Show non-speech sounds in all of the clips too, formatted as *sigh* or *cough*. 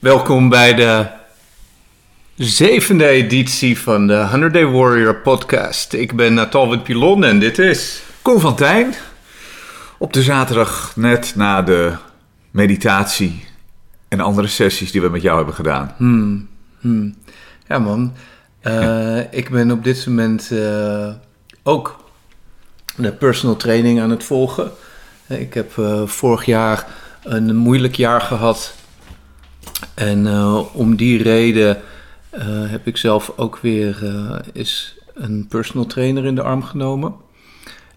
Welkom bij de zevende editie van de 100 Day Warrior podcast. Ik ben Natal Pilon en dit is... Koen van Tijn. Op de zaterdag net na de meditatie en andere sessies die we met jou hebben gedaan. Hmm, hmm. Ja man, uh, ik ben op dit moment uh, ook de personal training aan het volgen. Ik heb uh, vorig jaar een moeilijk jaar gehad. En om die reden heb ik zelf ook weer is een personal trainer in de arm genomen.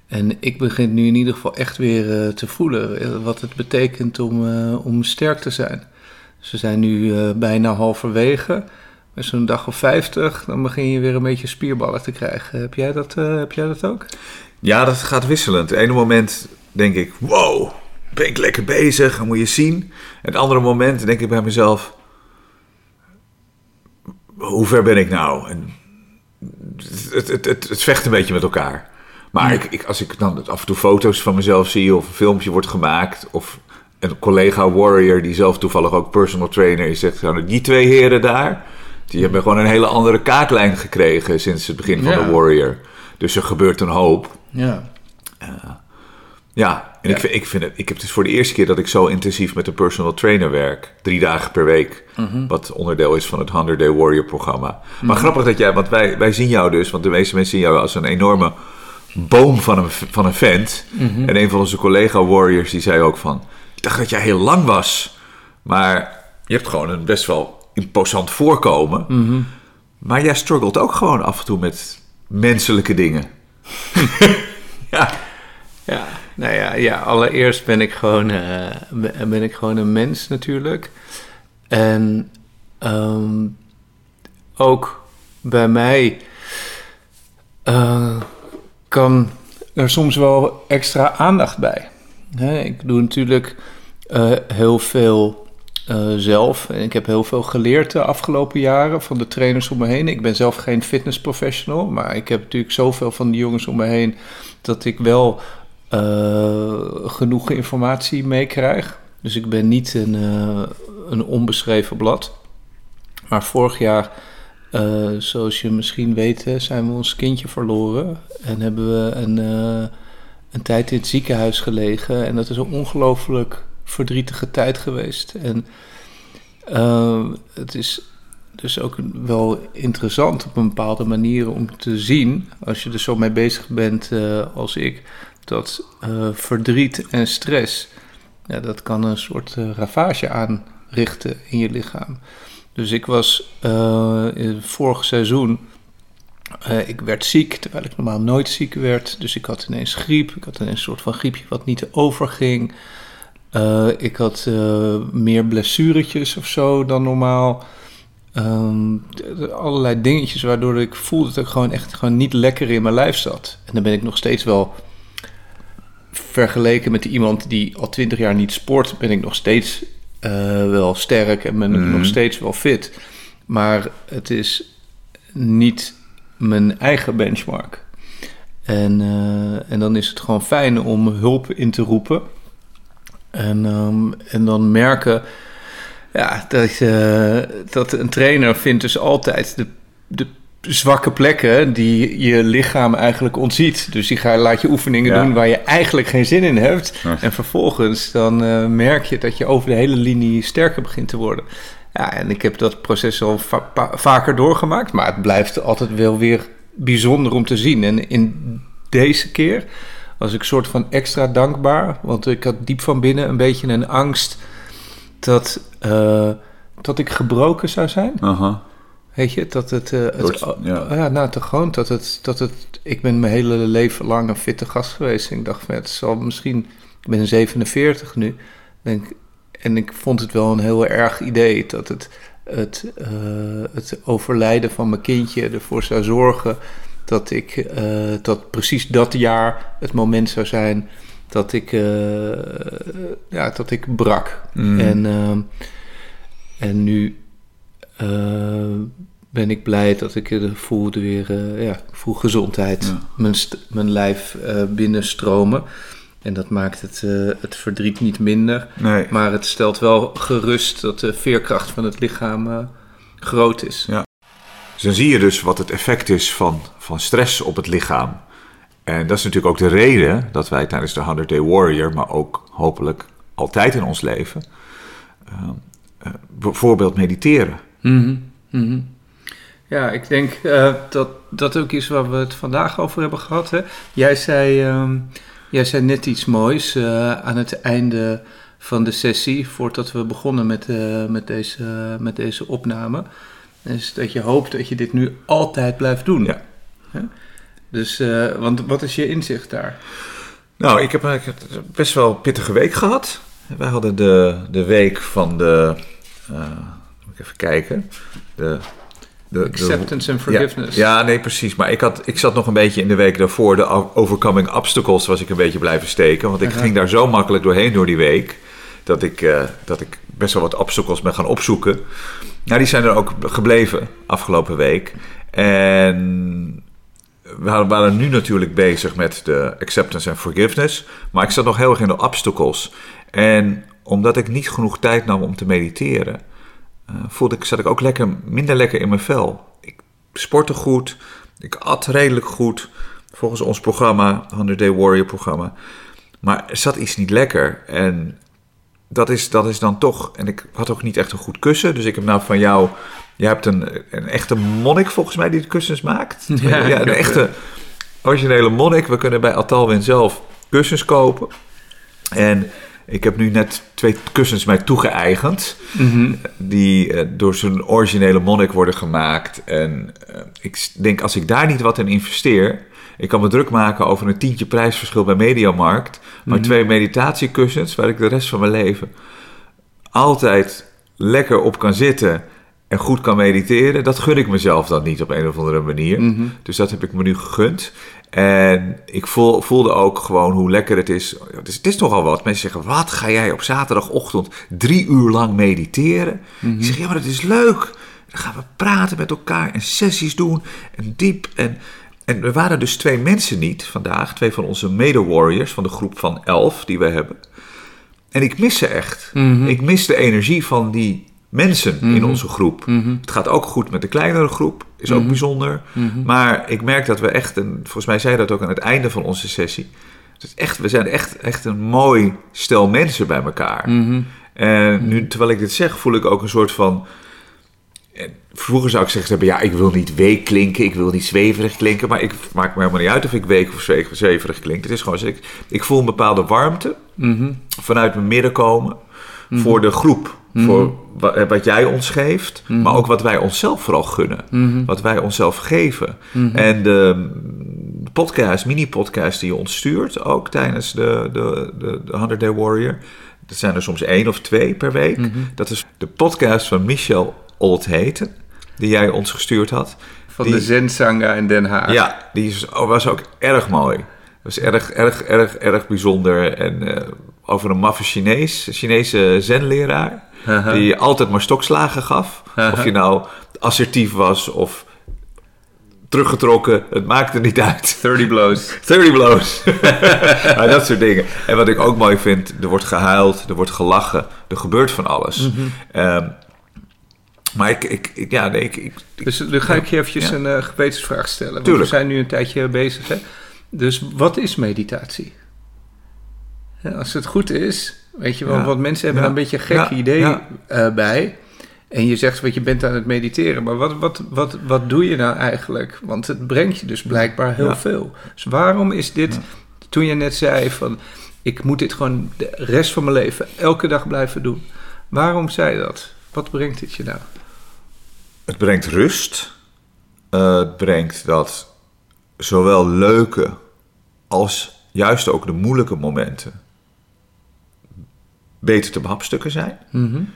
En ik begin nu in ieder geval echt weer te voelen wat het betekent om, om sterk te zijn. Ze we zijn nu bijna halverwege. Met zo'n dag of 50, dan begin je weer een beetje spierballen te krijgen. Heb jij dat, heb jij dat ook? Ja, dat gaat wisselend. Ene moment denk ik, wow, ben ik lekker bezig, dan moet je zien. Het andere moment denk ik bij mezelf, hoe ver ben ik nou? En het, het, het, het vecht een beetje met elkaar. Maar ik, ik, als ik dan af en toe foto's van mezelf zie of een filmpje wordt gemaakt... of een collega warrior die zelf toevallig ook personal trainer is... zegt, nou, die twee heren daar die hebben gewoon een hele andere kaaklijn gekregen sinds het begin van de Warrior. Dus er gebeurt een hoop. Ja. Uh, ja, en Ik, vind, ik vind het. Ik heb het voor de eerste keer dat ik zo intensief met een personal trainer werk. Drie dagen per week. Mhm. Wat onderdeel is van het 100 Day Warrior programma. Maar grappig dat jij, want wij, wij zien jou dus, want de meeste mensen zien jou als een enorme boom van een, van een vent. Mhm. En een van onze collega Warriors die zei ook van. Ik dacht dat jij heel lang was. Maar je hebt gewoon een best wel imposant voorkomen. Mhm. Maar jij struggelt ook gewoon af en toe met menselijke dingen. *laughs* *laughs* ja. Ja, nou ja, ja, allereerst ben ik gewoon, uh, ben ik gewoon een mens natuurlijk. En um, ook bij mij uh, kan er soms wel extra aandacht bij. Ik doe natuurlijk uh, heel veel zelf. En ik heb heel veel geleerd de afgelopen jaren van de trainers om me heen. Ik ben zelf geen fitnessprofessional, maar ik heb natuurlijk zoveel van die jongens om me heen dat ik wel genoeg informatie meekrijg. Dus ik ben niet een, uh, een onbeschreven blad. Maar vorig jaar, zoals je misschien weet, zijn we ons kindje verloren. En hebben we een, een tijd in het ziekenhuis gelegen. En dat is een ongelooflijk verdrietige tijd geweest. En het is dus ook wel interessant op een bepaalde manier om te zien, als je er zo mee bezig bent als ik, dat uh, verdriet en stress, ja, dat kan een soort ravage aanrichten in je lichaam. Dus ik was in het vorige seizoen uh, ik werd ziek, terwijl ik normaal nooit ziek werd. Dus ik had ineens griep. Ik had ineens een soort van griepje wat niet overging. Uh, ik had uh, meer blessuretjes of zo dan normaal. Um, allerlei dingetjes waardoor ik voelde dat ik gewoon echt gewoon niet lekker in mijn lijf zat. En dan ben ik nog steeds wel vergeleken met iemand die al twintig jaar niet sport, ben ik nog steeds uh, wel sterk en ben ik mm. nog steeds wel fit. Maar het is niet mijn eigen benchmark. En, en dan is het gewoon fijn om hulp in te roepen. En, um, en dan merken ja, dat, uh, dat een trainer vindt dus altijd de, de zwakke plekken die je lichaam eigenlijk ontziet. Dus die ga, laat je oefeningen ja. doen waar je eigenlijk geen zin in hebt. Ja. En vervolgens dan uh, merk je dat je over de hele linie sterker begint te worden. Ja, en ik heb dat proces al va vaker doorgemaakt, maar het blijft altijd wel weer bijzonder om te zien. En in deze keer was ik soort van extra dankbaar. Want ik had diep van binnen een beetje een angst dat, uh, dat ik gebroken zou zijn. Uh -huh. Weet je, dat het... Uh, het ja. ja, nou, toch gewoon dat het, dat het... Ik ben mijn hele leven lang een fitte gast geweest. En ik dacht van, het zal misschien... Ik ben 47 nu. Denk, en ik vond het wel een heel erg idee dat het, het, uh, het overlijden van mijn kindje ervoor zou zorgen dat ik uh, dat precies dat jaar het moment zou zijn dat ik, ja, dat ik brak. Mm. En, uh, en nu ben ik blij dat ik voelde weer, ja, ik voel gezondheid, ja. mijn, mijn lijf binnenstromen. En dat maakt het, eh, het verdriet niet minder. Nee. Maar het stelt wel gerust dat de veerkracht van het lichaam eh, groot is. Ja. Dus dan zie je dus wat het effect is van, van stress op het lichaam. En dat is natuurlijk ook de reden dat wij tijdens de 100 Day Warrior, maar ook hopelijk altijd in ons leven, uh, uh, Mhm, mhm. Ja, ik denk uh, dat dat ook is waar we het vandaag over hebben gehad. Hè? Jij, zei, uh, jij zei net iets moois uh, aan het einde van de sessie, voordat we begonnen met, uh, met, deze, met deze opname. Is dat je hoopt dat je dit nu altijd blijft doen. Ja. Dus, uh, want wat is je inzicht daar? Nou, ik heb eigenlijk best wel een pittige week gehad. Wij hadden de, de week van de. Even kijken. De, de, Acceptance and forgiveness. Ja, ja, nee, precies. Maar ik, had, ik zat nog een beetje in de week daarvoor. De overcoming obstacles was ik een beetje blijven steken. Want ik uh -huh. ging daar zo makkelijk doorheen door die week. Dat ik, uh, dat ik best wel wat obstacles ben gaan opzoeken. Nou, die zijn er ook gebleven afgelopen week. En we waren nu natuurlijk bezig met de acceptance en forgiveness. Maar ik zat nog heel erg in de obstacles. En omdat ik niet genoeg tijd nam om te mediteren, uh, voelde ik, zat ik ook lekker, minder lekker in mijn vel. Ik sportte goed, ik at redelijk goed, volgens ons programma, 100 Day Warrior programma. Maar er zat iets niet lekker. En dat is, dat is dan toch. En ik had ook niet echt een goed kussen. Dus ik heb nou van jou. Je hebt een, een echte monnik volgens mij die de kussens maakt. *laughs* Ja, ja een echte originele monnik. We kunnen bij Atalwin zelf kussens kopen. En ik heb nu net twee kussens mij toegeëigend. Mhm. Mm -hmm. Die uh, door zo'n originele monnik worden gemaakt. En uh, ik denk als ik daar niet wat in investeer. Ik kan me druk maken over een tientje prijsverschil bij Mediamarkt. Maar Mhm. mm -hmm. twee meditatiekussens waar ik de rest van mijn leven altijd lekker op kan zitten en goed kan mediteren. Dat gun ik mezelf dan niet op een of andere manier. Mm -hmm. Dus dat heb ik me nu gegund. En ik voel, voelde ook gewoon hoe lekker het is. Het is, het is nogal wat. Mensen zeggen, wat ga jij op zaterdagochtend drie uur lang mediteren? Mhm. Mm -hmm. Ik zeg, ja, maar dat is leuk. Dan gaan we praten met elkaar en sessies doen en diep en... En er waren dus twee mensen niet vandaag, twee van onze mede-warriors van de groep van elf die we hebben. En ik mis ze echt. Mhm. Mm -hmm. Ik mis de energie van die mensen mm -hmm. in onze groep. Mhm. Het gaat ook goed met de kleinere groep, is ook bijzonder. Mhm. Maar ik merk dat we echt, en volgens mij zei dat ook aan het einde van onze sessie. Is echt, we zijn echt, echt een mooi stel mensen bij elkaar. Mhm. En nu, terwijl ik dit zeg, voel ik ook een soort van. Vroeger zou ik zeggen, ja, ik wil niet week klinken, ik wil niet zweverig klinken, maar ik maak me helemaal niet uit of ik week of zweverig klink. Het is gewoon, ik, ik voel een bepaalde warmte vanuit mijn midden komen voor de groep, mm-hmm. voor wat, wat, jij ons geeft, maar ook wat wij onszelf vooral gunnen, wat wij onszelf geven. En de, de podcast, mini-podcast die je ons stuurt, ook tijdens de, de, de, de 100 Day Warrior, dat zijn er soms één of twee per week. Dat is de podcast van Michel Old Heten, die jij ons gestuurd had. Van die, de Zensanga in Den Haag. Ja, die is, oh, was ook erg mooi. was erg, erg, erg, erg bijzonder. En uh, over een maffe Chinees, Chinese zenleraar, uh-huh. die altijd maar stokslagen gaf. Of je nou assertief was of teruggetrokken, het maakte niet uit. 30 blows. *laughs* 30 blows. ja, *laughs* dat soort dingen. En wat ik ook mooi vind, er wordt gehuild, er wordt gelachen, er gebeurt van alles. Um, maar ik, ik, ik, ja, nee, ik, ik, Dus dan ga ik je eventjes ja. een uh, gewetensvraag stellen. Want Tuurlijk. we zijn nu een tijdje bezig. Hè? Dus wat is meditatie? Ja, als het goed is, weet je wel, ja. want mensen hebben ja. een beetje een gek idee uh, bij. En je zegt, wat je bent aan het mediteren. Maar wat, wat, wat, wat doe je nou eigenlijk? Want het brengt je dus blijkbaar heel veel. Dus waarom is dit, toen je net zei van... ik moet dit gewoon de rest van mijn leven elke dag blijven doen. Waarom zei je dat? Wat brengt dit je nou? Het brengt rust. Uh, het brengt dat zowel leuke als juist ook de moeilijke momenten beter te behapstukken zijn. Mm-hmm.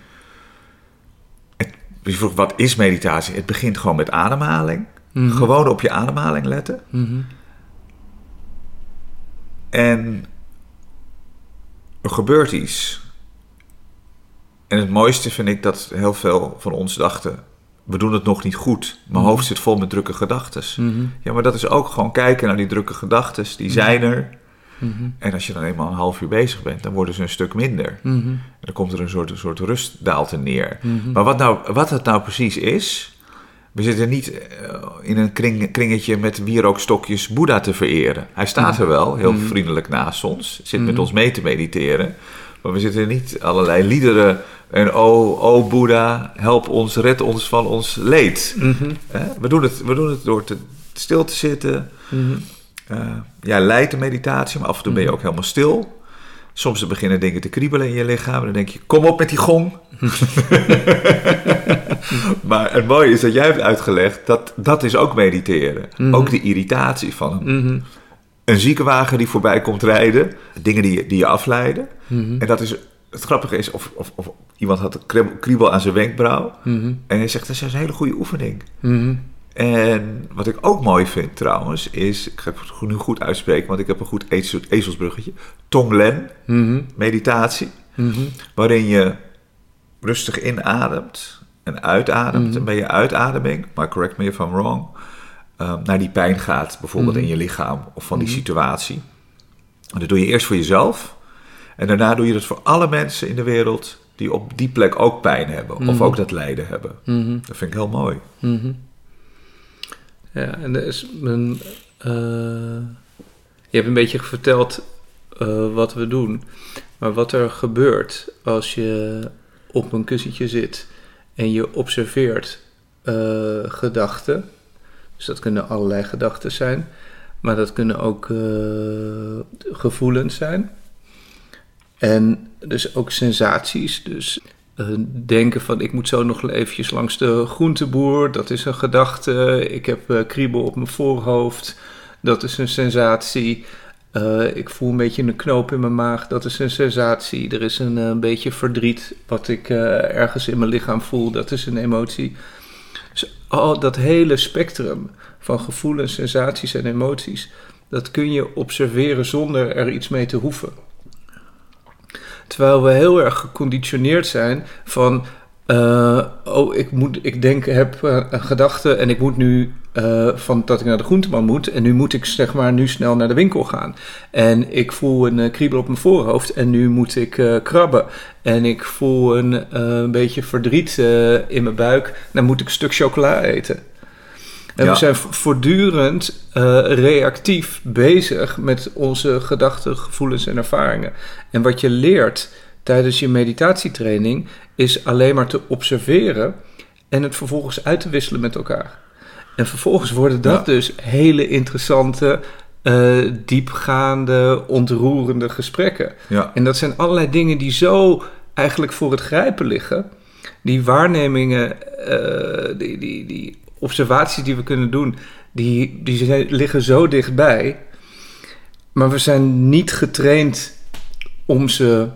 Het, je vroeg, wat is meditatie? Het begint gewoon met ademhaling. Mm-hmm. Gewoon op je ademhaling letten. Mm-hmm. En er gebeurt iets. En het mooiste vind ik dat heel veel van ons dachten: we doen het nog niet goed. Mijn hoofd zit vol met drukke gedachten. Ja, maar dat is ook gewoon kijken naar die drukke gedachten. Die zijn er. En als je dan eenmaal een half uur bezig bent, dan worden ze een stuk minder. En dan komt er een soort, een soort rustdaalte neer. Maar wat, nou, wat het nou precies is, we zitten niet eh, in een kring, kringetje met wierookstokjes Boeddha te vereren. Hij staat er wel, heel vriendelijk naast ons, zit met ons mee te mediteren. Maar we zitten niet allerlei liederen en oh, oh Boeddha, help ons, red ons van ons leed. We, doen het, we doen het door te, stil te zitten. Eh, ja, leidt de meditatie, maar af en toe ben je ook helemaal stil. Soms beginnen dingen te kriebelen in je lichaam. En dan denk je, kom op met die gong. *laughs* maar het mooie is dat jij hebt uitgelegd, dat dat is ook mediteren. Ook de irritatie van een, een ziekenwagen die voorbij komt rijden. Dingen die, die je afleiden. En dat is, het grappige is, of, of, of iemand had een kriebel aan zijn wenkbrauw. En hij zegt, dat is een hele goede oefening. En wat ik ook mooi vind trouwens, is, ik ga het nu goed uitspreken, want ik heb een goed ezelsbruggetje. Tonglen, meditatie, waarin je rustig inademt en uitademt. En bij je uitademing, maar correct me if I'm wrong, um, naar die pijn gaat, bijvoorbeeld in je lichaam of van die situatie. En dat doe je eerst voor jezelf. En daarna doe je dat voor alle mensen in de wereld die op die plek ook pijn hebben. Of ook dat lijden hebben. Dat vind ik heel mooi. Ja, en er is een, eh, je hebt een beetje verteld uh, wat we doen. Maar wat er gebeurt als je op een kussentje zit en je observeert uh, gedachten. Dus dat kunnen allerlei gedachten zijn. Maar dat kunnen ook gevoelens zijn. En dus ook sensaties. Dus uh, denken van ik moet zo nog eventjes langs de groenteboer, dat is een gedachte. Ik heb uh, kriebel op mijn voorhoofd, dat is een sensatie. Uh, ik voel een beetje een knoop in mijn maag, dat is een sensatie. Er is een, een beetje verdriet wat ik ergens in mijn lichaam voel, dat is een emotie. Dus al dat hele spectrum van gevoelens, sensaties en emoties, dat kun je observeren zonder er iets mee te hoeven. Terwijl we heel erg geconditioneerd zijn van. Uh, oh, ik, moet, ik denk, heb uh, een gedachte en ik moet nu uh, van dat ik naar de groenteman moet. En nu moet ik zeg maar nu snel naar de winkel gaan. En ik voel een kriebel op mijn voorhoofd en nu moet ik krabben. En ik voel een, een beetje verdriet in mijn buik. Dan moet ik een stuk chocola eten. En ja. we zijn voortdurend uh, reactief bezig met onze gedachten, gevoelens en ervaringen. En wat je leert tijdens je meditatietraining is alleen maar te observeren en het vervolgens uit te wisselen met elkaar. En vervolgens worden dat ja. dus hele interessante, uh, diepgaande, ontroerende gesprekken. Ja. En dat zijn allerlei dingen die zo eigenlijk voor het grijpen liggen. Die waarnemingen, uh, die, die, die observaties die we kunnen doen, die, die liggen zo dichtbij. Maar we zijn niet getraind om ze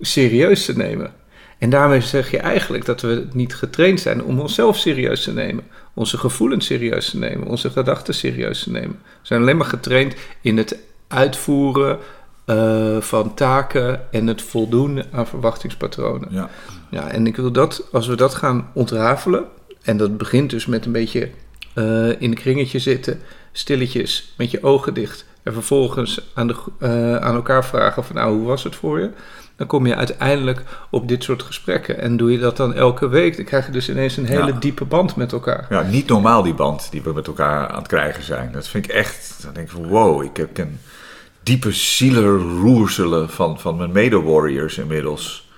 serieus te nemen. En daarmee zeg je eigenlijk dat we niet getraind zijn om onszelf serieus te nemen. Onze gevoelens serieus te nemen. Onze gedachten serieus te nemen. We zijn alleen maar getraind in het uitvoeren uh, van taken en het voldoen aan verwachtingspatronen. Ja. Ja, en ik wil dat, als we dat gaan ontrafelen, en dat begint dus met een beetje uh, in een kringetje zitten, stilletjes, met je ogen dicht. En vervolgens aan, de, uh, aan elkaar vragen van nou, hoe was het voor je? Dan kom je uiteindelijk op dit soort gesprekken. En doe je dat dan elke week, dan krijg je dus ineens een hele ja. diepe band met elkaar. Ja, niet normaal die band die we met elkaar aan het krijgen zijn. Dat vind ik echt, dan denk ik van wow, ik heb een diepe zielerroerselen van, van mijn mede-warriors inmiddels.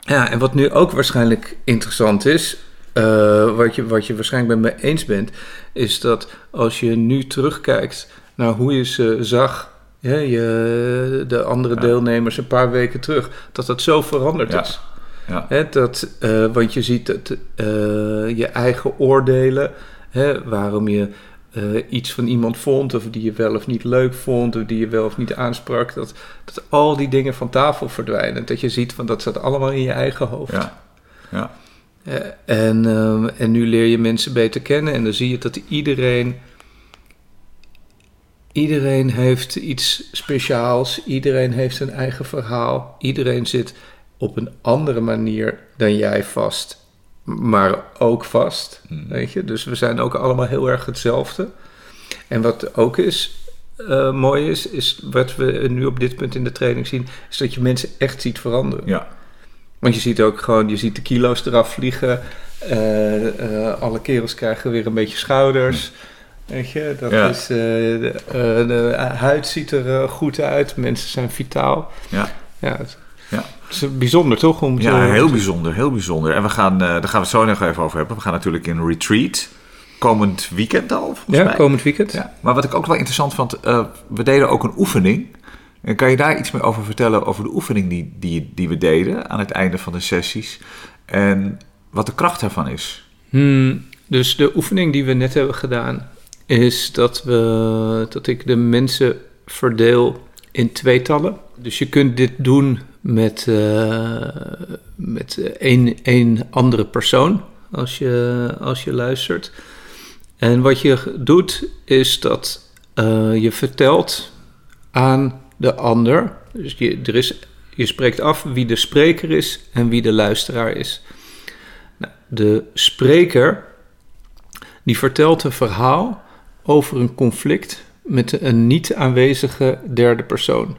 Ja, en wat nu ook waarschijnlijk interessant is, uh, wat, je, wat je waarschijnlijk met me eens bent, is dat als je nu terugkijkt naar hoe je ze zag, je, de andere ja. deelnemers een paar weken terug, dat dat zo veranderd ja. is. Ja. Hè, dat, uh, want je ziet dat uh, je eigen oordelen, hè, waarom je uh, iets van iemand vond, of die je wel of niet leuk vond, of die je wel of niet aansprak, dat, dat al die dingen van tafel verdwijnen. Dat je ziet van dat staat allemaal in je eigen hoofd. Ja. Ja. Uh, en, uh, en nu leer je mensen beter kennen en dan zie je dat iedereen. Iedereen heeft iets speciaals, iedereen heeft een eigen verhaal, iedereen zit op een andere manier dan jij vast, maar ook vast. Hmm. Weet je? Dus we zijn ook allemaal heel erg hetzelfde. En wat ook is, eh, mooi is, is wat we nu op dit punt in de training zien, is dat je mensen echt ziet veranderen. Ja, Want je ziet ook gewoon, je ziet de kilo's eraf vliegen. eh, eh, alle kerels krijgen weer een beetje schouders. Weet je, dat Ja. is, eh, de, de huid ziet er goed uit. Mensen zijn vitaal. ja. Ja, het, Ja. het is bijzonder toch? Om ja te- heel bijzonder, heel bijzonder. En we gaan, daar gaan we het zo nog even over hebben. We gaan natuurlijk in retreat. Komend weekend al, volgens Ja, mij. komend weekend. Ja, maar wat ik ook wel interessant vond, we deden ook een oefening. En kan je daar iets meer over vertellen over de oefening die, die, die we deden aan het einde van de sessies? En wat de kracht daarvan is? Hmm, dus de oefening die we net hebben gedaan is dat, we, dat ik de mensen verdeel in tweetallen. Dus je kunt dit doen met, eh, met één, één andere persoon als je, als je luistert. En wat je doet is dat eh, je vertelt aan de ander. Dus je, er is, je spreekt af wie de spreker is en wie de luisteraar is. Nou, de spreker die vertelt een verhaal over een conflict met een niet aanwezige derde persoon.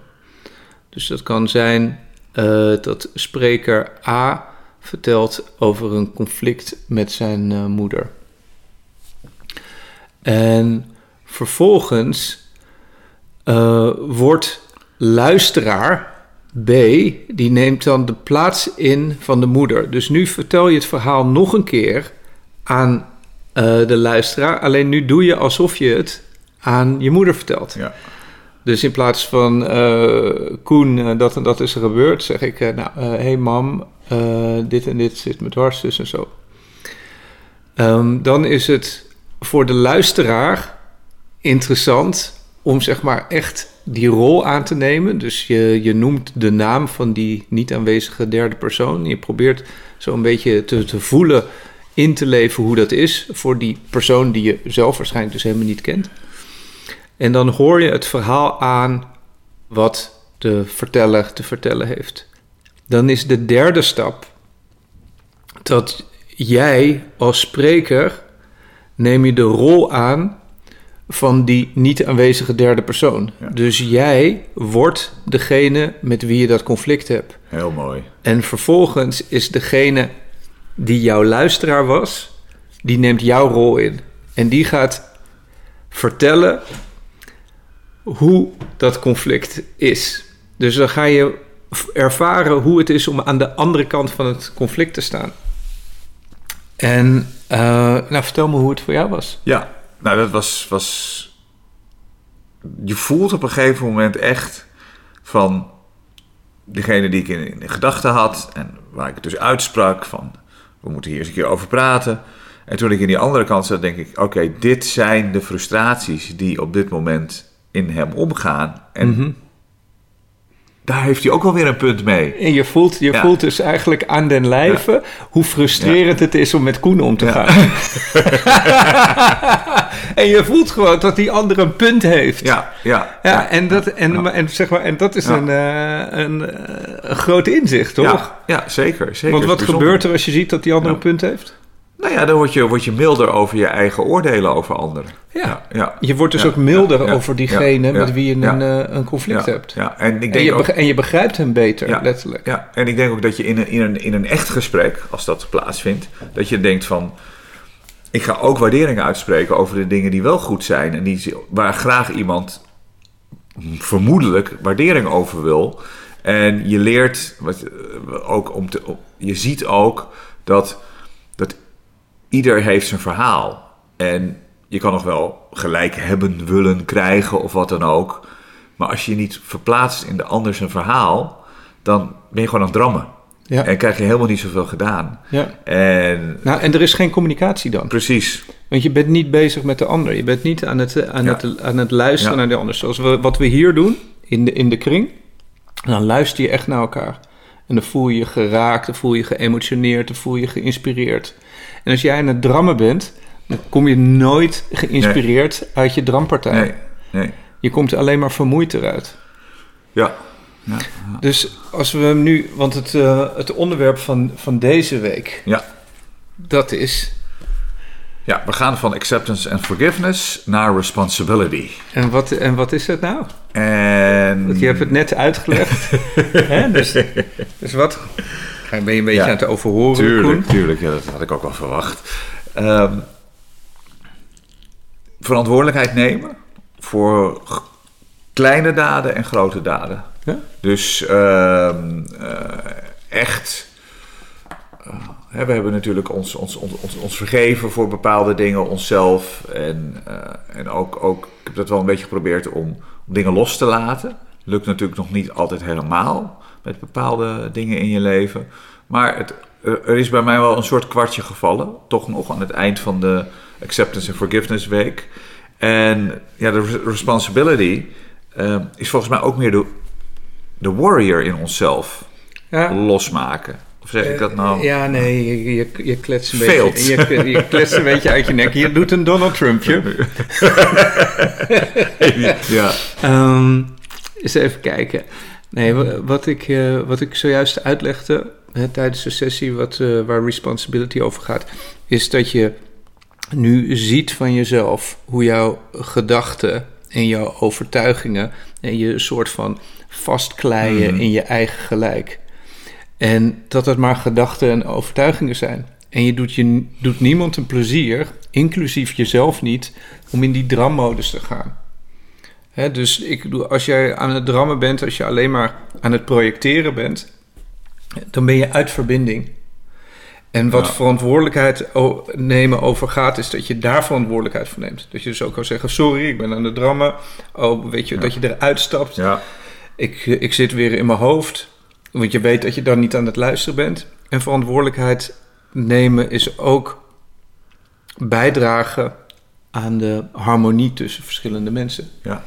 Dus dat kan zijn eh, dat spreker A vertelt over een conflict met zijn eh, moeder. En vervolgens eh, wordt luisteraar B, die neemt dan de plaats in van de moeder. Dus nu vertel je het verhaal nog een keer aan eh, de luisteraar. Alleen nu doe je alsof je het aan je moeder vertelt. Ja. Dus in plaats van eh, Koen, eh, dat en dat is er gebeurd, zeg ik: Nou, hé hey mam, dit en dit zit me dwars, dus en zo. Ehm, dan is het voor de luisteraar interessant om zeg maar echt die rol aan te nemen. Dus je, je noemt de naam van die niet aanwezige derde persoon. Je probeert zo een beetje te, te voelen, in te leven hoe dat is voor die persoon die je zelf waarschijnlijk dus helemaal niet kent. En dan hoor je het verhaal aan wat de verteller te vertellen heeft. Dan is de derde stap dat jij als spreker neem je de rol aan van die niet aanwezige derde persoon. Ja. Dus jij wordt degene met wie je dat conflict hebt. Heel mooi. En vervolgens is degene die jouw luisteraar was, die neemt jouw rol in. En die gaat vertellen hoe dat conflict is. Dus dan ga je ervaren hoe het is om aan de andere kant van het conflict te staan. En eh, nou, vertel me hoe het voor jou was. Ja, nou dat was, was... Je voelt op een gegeven moment echt van degene die ik in, gedachten had en waar ik het dus uitsprak van we moeten hier eens een keer over praten. En toen ik in die andere kant zat, denk ik, oké, dit zijn de frustraties die op dit moment in hem omgaan. En Mhm. Daar heeft hij ook wel weer een punt mee. En je voelt, je Ja. voelt dus eigenlijk aan den lijve hoe frustrerend het is om met Koen om te gaan. *laughs* en je voelt gewoon dat die ander een punt heeft. Ja, ja. Ja, en, dat, en, en, zeg maar, en dat is een, eh, een, een groot inzicht, toch? Ja, zeker. zeker. Want wat gebeurt er als je ziet dat die ander een punt heeft? Nou ja, dan word je, word je milder over je eigen oordelen over anderen. Ja. ja. ja. Je wordt dus Ja, ook milder over diegene met wie je een, eh, een conflict hebt. Ja, en ik En denk je, ook, en je begrijpt hem beter, letterlijk. ja, en ik denk ook dat je in een, in, een, in een echt gesprek, als dat plaatsvindt, dat je denkt van, ik ga ook waarderingen uitspreken over de dingen die wel goed zijn en die, waar graag iemand vermoedelijk waardering over wil. En je leert wat, eh, ook om te, je ziet ook dat ieder heeft zijn verhaal. En je kan nog wel gelijk hebben, willen, krijgen of wat dan ook. Maar als je je niet verplaatst in de ander zijn verhaal, dan ben je gewoon aan het drammen. Ja. En krijg je helemaal niet zoveel gedaan. Ja. En Nou, en er is geen communicatie dan. precies, Want je bent niet bezig met de ander. Je bent niet aan het, aan Ja. het, aan het luisteren Ja. naar de ander. Zoals we, wat we hier doen, in de, in de kring. Dan luister je echt naar elkaar. En dan voel je je geraakt, dan voel je je geëmotioneerd, dan voel je je geïnspireerd. En als jij aan het drammen bent, dan kom je nooit geïnspireerd uit je drampartij. nee, nee, Je komt alleen maar vermoeid eruit. ja. ja. Dus als we hem nu, want het, eh, het onderwerp van, van deze week, Ja, dat is Ja, we gaan van acceptance and forgiveness naar responsibility. En wat, en wat is het nou? En... Want je hebt het net uitgelegd. *laughs* Hè? Dus, dus wat? Ben je een beetje Ja, aan het overhoren, Koen? Tuurlijk, tuurlijk. Ja, dat had ik ook wel verwacht. Ehm, verantwoordelijkheid nemen voor kleine daden en grote daden. Ja? Dus ehm, eh, echt. eh, hè, we hebben natuurlijk ons, ons, ons, ons, ons vergeven voor bepaalde dingen, onszelf. En, eh, en ook, ook, ik heb dat wel een beetje geprobeerd om, om dingen los te laten. Lukt natuurlijk nog niet altijd helemaal met bepaalde dingen in je leven. Maar het, er is bij mij wel een soort kwartje gevallen. Toch nog aan het eind van de Acceptance and Forgiveness Week. En ja, de re- responsibility eh, is volgens mij ook meer de, de warrior in onszelf Ja. losmaken. Of zeg ik dat nou? Ja, nee, je, je, je kletst een beetje. Je, je kletst een beetje uit je nek. Je doet een Donald Trumpje. *laughs* ja. Ehm eens even kijken. Nee, wa- wat ik, eh, wat ik zojuist uitlegde hè, tijdens de sessie, wat, eh, waar responsibility over gaat, is dat je nu ziet van jezelf hoe jouw gedachten en jouw overtuigingen en je soort van vastkleien Mhm. in je eigen gelijk. En dat het maar gedachten en overtuigingen zijn. En je doet, je doet niemand een plezier, inclusief jezelf niet, om in die drammodus te gaan. Hè, dus ik bedoel, als jij aan het drammen bent, als je alleen maar aan het projecteren bent, dan ben je uit verbinding. En wat Ja. verantwoordelijkheid nemen over gaat, is dat je daar verantwoordelijkheid voor neemt. Dat je dus ook kan zeggen: Sorry, ik ben aan het drammen. Oh, weet je, Ja. dat je eruit stapt. ja. Ik, ik zit weer in mijn hoofd. Want je weet dat je dan niet aan het luisteren bent. En verantwoordelijkheid nemen is ook bijdragen aan de harmonie tussen verschillende mensen. ja.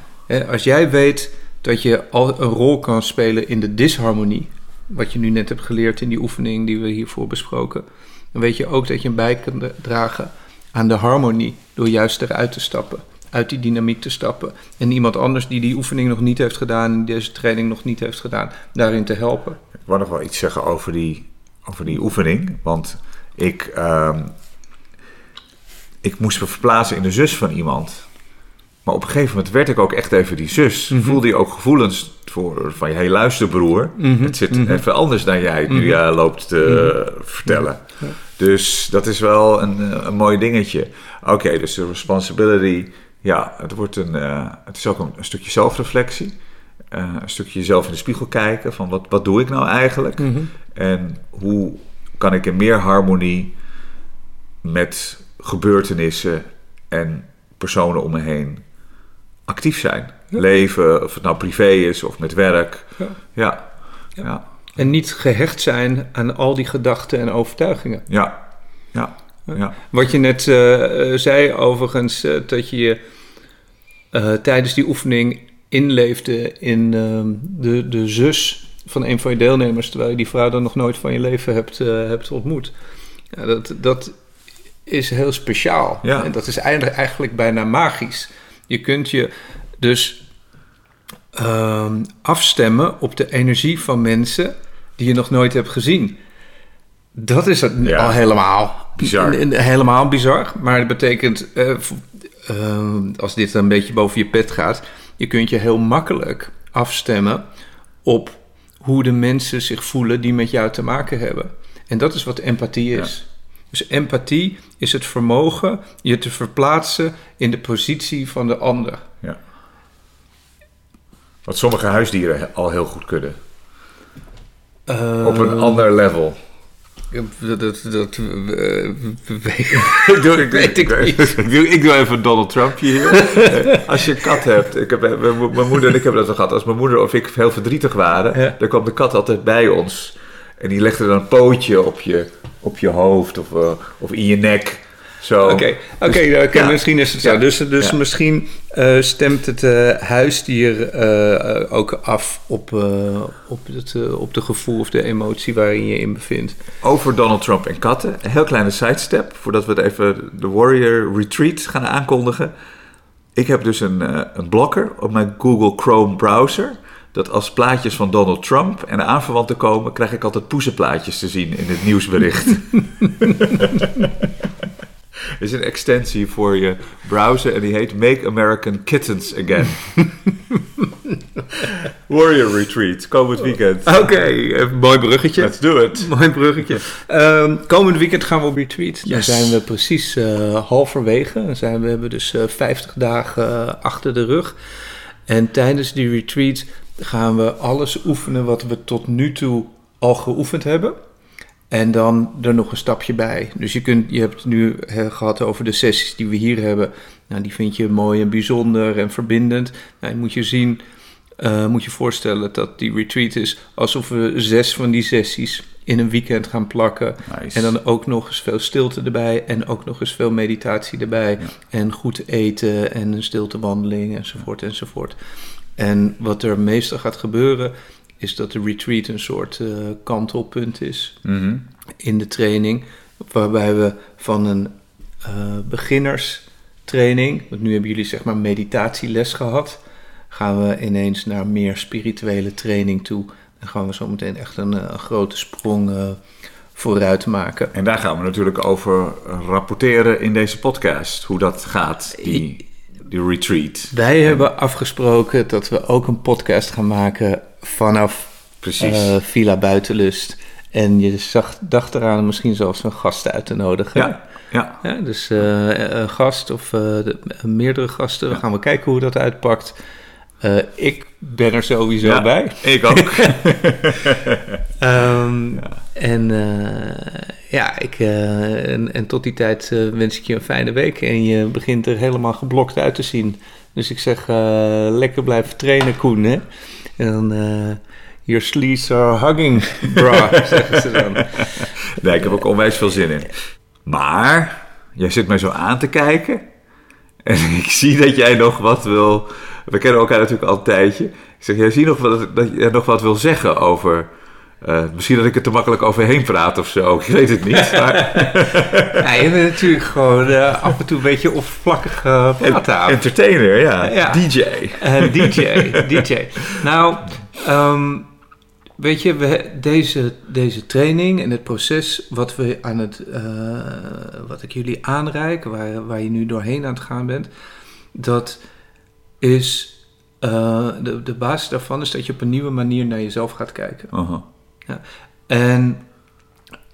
Als jij weet dat je al een rol kan spelen in de disharmonie, wat je nu net hebt geleerd in die oefening die we hiervoor besproken, dan weet je ook dat je een bij kan dragen aan de harmonie door juist eruit te stappen, uit die dynamiek te stappen en iemand anders die die oefening nog niet heeft gedaan, deze training nog niet heeft gedaan, daarin te helpen. Ik wou nog wel iets zeggen over die, over die oefening. Want ik, ehm, ik moest me verplaatsen in de zus van iemand. Maar op een gegeven moment werd ik ook echt even die zus. Mhm. Voelde je ook gevoelens voor, van je hey, luister broer. Mhm, Het zit mhm. even anders dan jij nu jij loopt te vertellen. Ja. Dus dat is wel een, eh, een mooi dingetje. Oké, dus de responsibility. Ja, het, wordt een, eh, het is ook een, een stukje zelfreflectie. Eh, een stukje jezelf in de spiegel kijken. Van wat, wat doe ik nou eigenlijk? En hoe kan ik in meer harmonie met gebeurtenissen en personen om me heen actief zijn? Ja. Leven, of het nou privé is of met werk. Ja. Ja, Ja. ja, En niet gehecht zijn aan al die gedachten en overtuigingen. ja, ja. ja. Wat je net eh, eh, zei, overigens, eh, dat je je eh, tijdens die oefening inleefde in ehm, de, de zus van een van je deelnemers, terwijl je die vrouw dan nog nooit van je leven hebt, eh, hebt ontmoet. Ja, dat, dat is heel speciaal. Ja. En dat is eigenlijk, eigenlijk bijna magisch. Je kunt je dus ehm, afstemmen op de energie van mensen die je nog nooit hebt gezien. Dat is het Ja. al helemaal Bizar. Helemaal bizar, maar dat betekent, eh, v- eh, als dit een beetje boven je pet gaat, je kunt je heel makkelijk afstemmen op hoe de mensen zich voelen die met jou te maken hebben. En dat is wat empathie is. Dus empathie is het vermogen je te verplaatsen in de positie van de ander. ja. Wat sommige huisdieren al heel goed kunnen. Op een Eh, ander level. Dat, dat, dat eh, *laughs* ik, doe, *laughs* ik, weet ik niet. ik, doe, ik doe even Donald Trumpje hier. Eh, *laughs* Als je een kat hebt, ik heb, mijn mo- mijn moeder en ik hebben dat al gehad. Als mijn moeder of ik heel verdrietig waren, Ja. dan kwam de kat altijd bij ons. En die legde dan een pootje op je, op je hoofd of, eh, of in je nek. Zo. Oké, oké, Dus- oké, ja. misschien is het zo. Ja. Dus, dus Ja. misschien eh, stemt het eh, huisdier eh, eh, ook af op, eh, op, het, eh, op de gevoel of de emotie waarin je in bevindt. Over Donald Trump en katten. Een heel kleine sidestep, voordat we het even de Warrior Retreat gaan aankondigen. Ik heb dus een, eh, een blokker op mijn Google Chrome browser. Dat als plaatjes van Donald Trump en de aanverwanten komen, krijg ik altijd poezenplaatjes te zien in het nieuwsbericht. *laughs* Er is een extensie voor je browser en die heet Make American Kittens Again. *laughs* Warrior Retreat, komend weekend. Oké, eh, mooi bruggetje. Let's do it. Mooi bruggetje. Ehm, komend weekend gaan we op retreat. Dan Yes. zijn we precies eh, halverwege. Dan zijn we, hebben dus eh 50 dagen eh, achter de rug. En tijdens die retreat gaan we alles oefenen wat we tot nu toe al geoefend hebben. En dan er nog een stapje bij. Dus je, kunt, je hebt het nu eh, gehad over de sessies die we hier hebben. Nou, die vind je mooi en bijzonder en verbindend. Nou, je moet je zien, eh, moet je voorstellen dat die retreat is alsof we zes van die sessies in een weekend gaan plakken. Nice. En dan ook nog eens veel stilte erbij en ook nog eens veel meditatie erbij. Ja. En goed eten en een stiltewandeling enzovoort enzovoort. En wat er meestal gaat gebeuren is dat de retreat een soort eh, kantelpunt is Mhm. in de training. Waarbij we van een eh beginnerstraining, want nu hebben jullie zeg maar meditatieles gehad, gaan we ineens naar meer spirituele training toe. Dan gaan we zo meteen echt een, eh, een grote sprong vooruit maken. En daar gaan we natuurlijk over rapporteren in deze podcast. Hoe dat gaat, die, die retreat. Wij hebben afgesproken dat we ook een podcast gaan maken vanaf Precies. eh, Villa Buitenlust. En je zag, dacht eraan misschien zelfs een gast uit te nodigen. ja, ja. Ja, dus eh, een gast of eh, de- meerdere gasten. Dan gaan we kijken hoe dat uitpakt. Ik ben er sowieso Ja. bij. Ik ook. *laughs* Ehm, En ja, ik, eh, en, en tot die tijd eh, wens ik je een fijne week. En je begint er helemaal geblokt uit te zien. Dus ik zeg, eh, lekker blijven trainen, Koen. Hè? En dan, your sleeves are hugging, bra, *laughs* zeggen ze dan. Nee, ik heb ook onwijs veel zin in. Maar, jij zit mij zo aan te kijken. En *laughs* ik zie dat jij nog wat wil... We kennen elkaar natuurlijk al een tijdje. Ik zeg, jij ziet nog wat, dat jij nog wat wil zeggen over... eh, misschien dat ik er te makkelijk overheen praat of zo. Ik weet het niet. Maar *laughs* Ja, je bent natuurlijk gewoon eh, af en toe een beetje oppervlakkig uh, praten entertainer, ja. Ja. DJ. Eh, DJ, DJ. Nou, ehm, weet je, we, deze, deze training en het proces wat, we aan het, wat ik jullie aanreik, waar, waar je nu doorheen aan het gaan bent, dat is, de, de basis daarvan is dat je op een nieuwe manier naar jezelf gaat kijken. En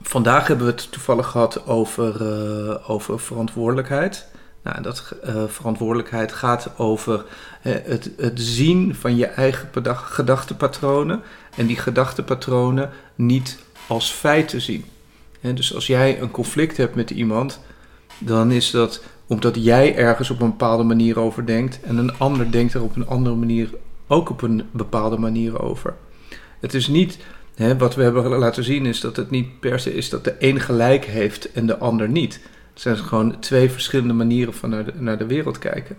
vandaag hebben we het toevallig gehad over, eh, over verantwoordelijkheid. Nou, dat eh, verantwoordelijkheid gaat over het, het zien van je eigen gedachtepatronen. En die gedachtepatronen niet als feiten zien. Dus als jij een conflict hebt met iemand, dan is dat omdat jij ergens op een bepaalde manier over denkt. En een ander denkt er op een andere manier ook op een bepaalde manier over. Het is niet Wat we hebben laten zien is dat het niet per se is dat de een gelijk heeft en de ander niet. Het zijn gewoon twee verschillende manieren van naar de, naar de wereld kijken.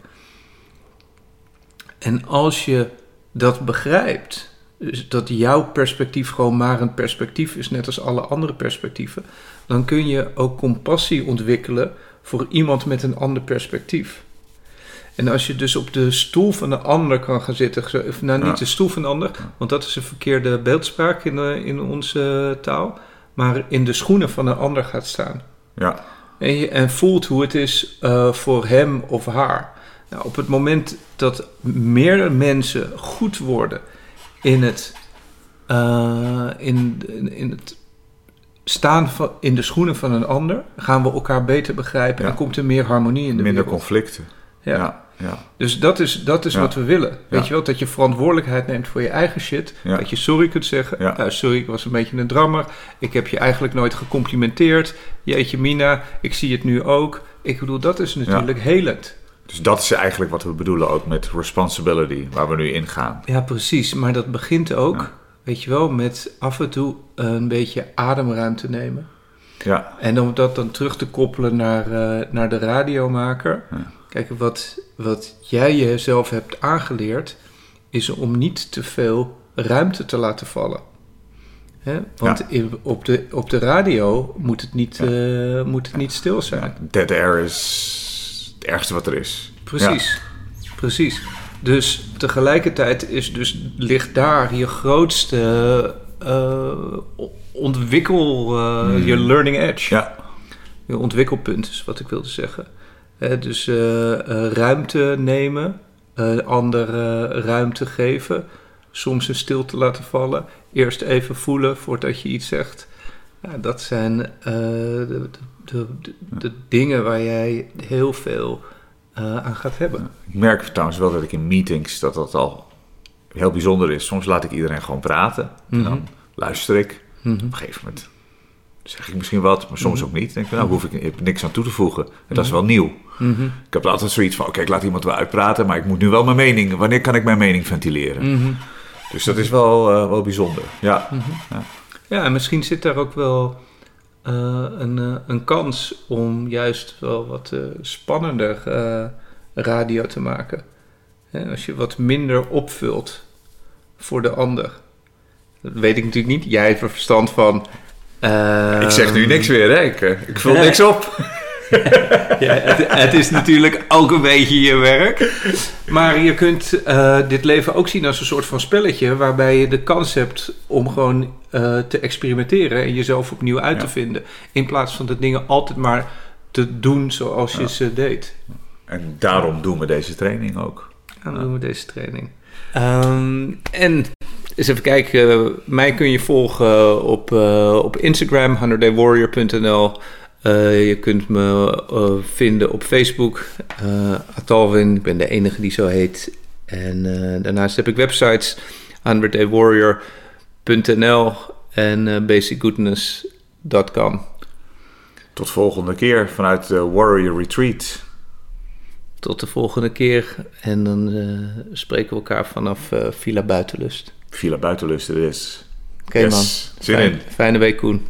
En als je dat begrijpt, dus dat jouw perspectief gewoon maar een perspectief is, net als alle andere perspectieven, dan kun je ook compassie ontwikkelen voor iemand met een ander perspectief. En als je dus op de stoel van de ander kan gaan zitten, of nou niet Ja. de stoel van de ander, want dat is een verkeerde beeldspraak in, eh, in onze taal, maar in de schoenen van een ander gaat staan. Ja. En, je, en voelt hoe het is eh, voor hem of haar. Nou, op het moment dat meer mensen goed worden in het, eh, in, in, in het staan van, in de schoenen van een ander, gaan we elkaar beter begrijpen Ja. en komt er meer harmonie in de Minder wereld. conflicten. Ja. Ja. Ja. Dus dat is, dat is Ja. wat we willen. Weet Ja. je wel, dat je verantwoordelijkheid neemt voor je eigen shit. Dat je sorry kunt zeggen. "Eh, sorry, ik was een beetje een drammer. Ik heb je eigenlijk nooit gecomplimenteerd. Jeetje mina, ik zie het nu ook. Ik bedoel, dat is natuurlijk helend. Dus dat is eigenlijk wat we bedoelen ook met responsibility, waar we nu in gaan. Ja, precies. Maar dat begint ook, weet je wel, met af en toe een beetje ademruimte nemen. Ja, En om dat dan terug te koppelen naar, eh, naar de radiomaker. Ja. Kijk, wat, wat jij jezelf hebt aangeleerd, is om niet te veel ruimte te laten vallen. Want op, de, op de radio moet het niet, eh, moet het niet stil zijn. dead air is het ergste wat er is. Precies, precies. Dus tegelijkertijd is dus, ligt daar je grootste eh, ontwikkel, eh, Hmm. je learning edge. Ja, je ontwikkelpunt is wat ik wilde zeggen. Dus eh, eh, ruimte nemen, eh ander eh, ruimte geven, soms een stilte laten vallen, eerst even voelen voordat je iets zegt. Ja, dat zijn de, de, de, de dingen waar jij heel veel aan gaat hebben. Ik merk trouwens wel dat ik in meetings dat dat al heel bijzonder is. Soms laat ik iedereen gewoon praten. En dan Mhm. luister ik. Mhm. Op een gegeven moment zeg ik misschien wat, maar soms Mhm. ook niet. Dan denk ik, nou hoef ik, ik heb niks aan toe te voegen. En dat is wel nieuw. Mhm. Ik heb altijd zoiets van, oké, ik laat iemand wel uitpraten, maar ik moet nu wel mijn mening, wanneer kan ik mijn mening ventileren? Mhm. Dus dat is wel, eh, wel bijzonder. Ja, Ja, en misschien zit daar ook wel eh, een, eh, een kans om juist wel wat spannender radio te maken. Hè, als je wat minder opvult voor de ander. Dat weet ik natuurlijk niet. Jij hebt er verstand van. Ik zeg nu niks meer, hè? Ik, eh, ik vul niks op. *laughs* Ja, het, het is natuurlijk ook een beetje je werk. Maar je kunt eh, dit leven ook zien als een soort van spelletje... waarbij je de kans hebt om gewoon eh, te experimenteren... en jezelf opnieuw uit te vinden. In plaats van de dingen altijd maar te doen zoals je Ja. ze deed. En daarom doen we deze training ook. En dan doen we deze training. Ehm, en eens even kijken. mij kun je volgen op, eh, op Instagram, 100daywarrior.nl. Eh, je kunt me eh, vinden op Facebook, eh Atalwin. Ik ben de enige die zo heet. En eh, daarnaast heb ik websites, 100daywarrior.nl en eh, basicgoodness.com. Tot volgende keer vanuit de Warrior Retreat. Tot de volgende keer. En dan eh, spreken we elkaar vanaf eh, Villa Buitenlust. Villa Buitenlust er is. Oké Yes. man. Zin Fijn- in. Fijne week Koen.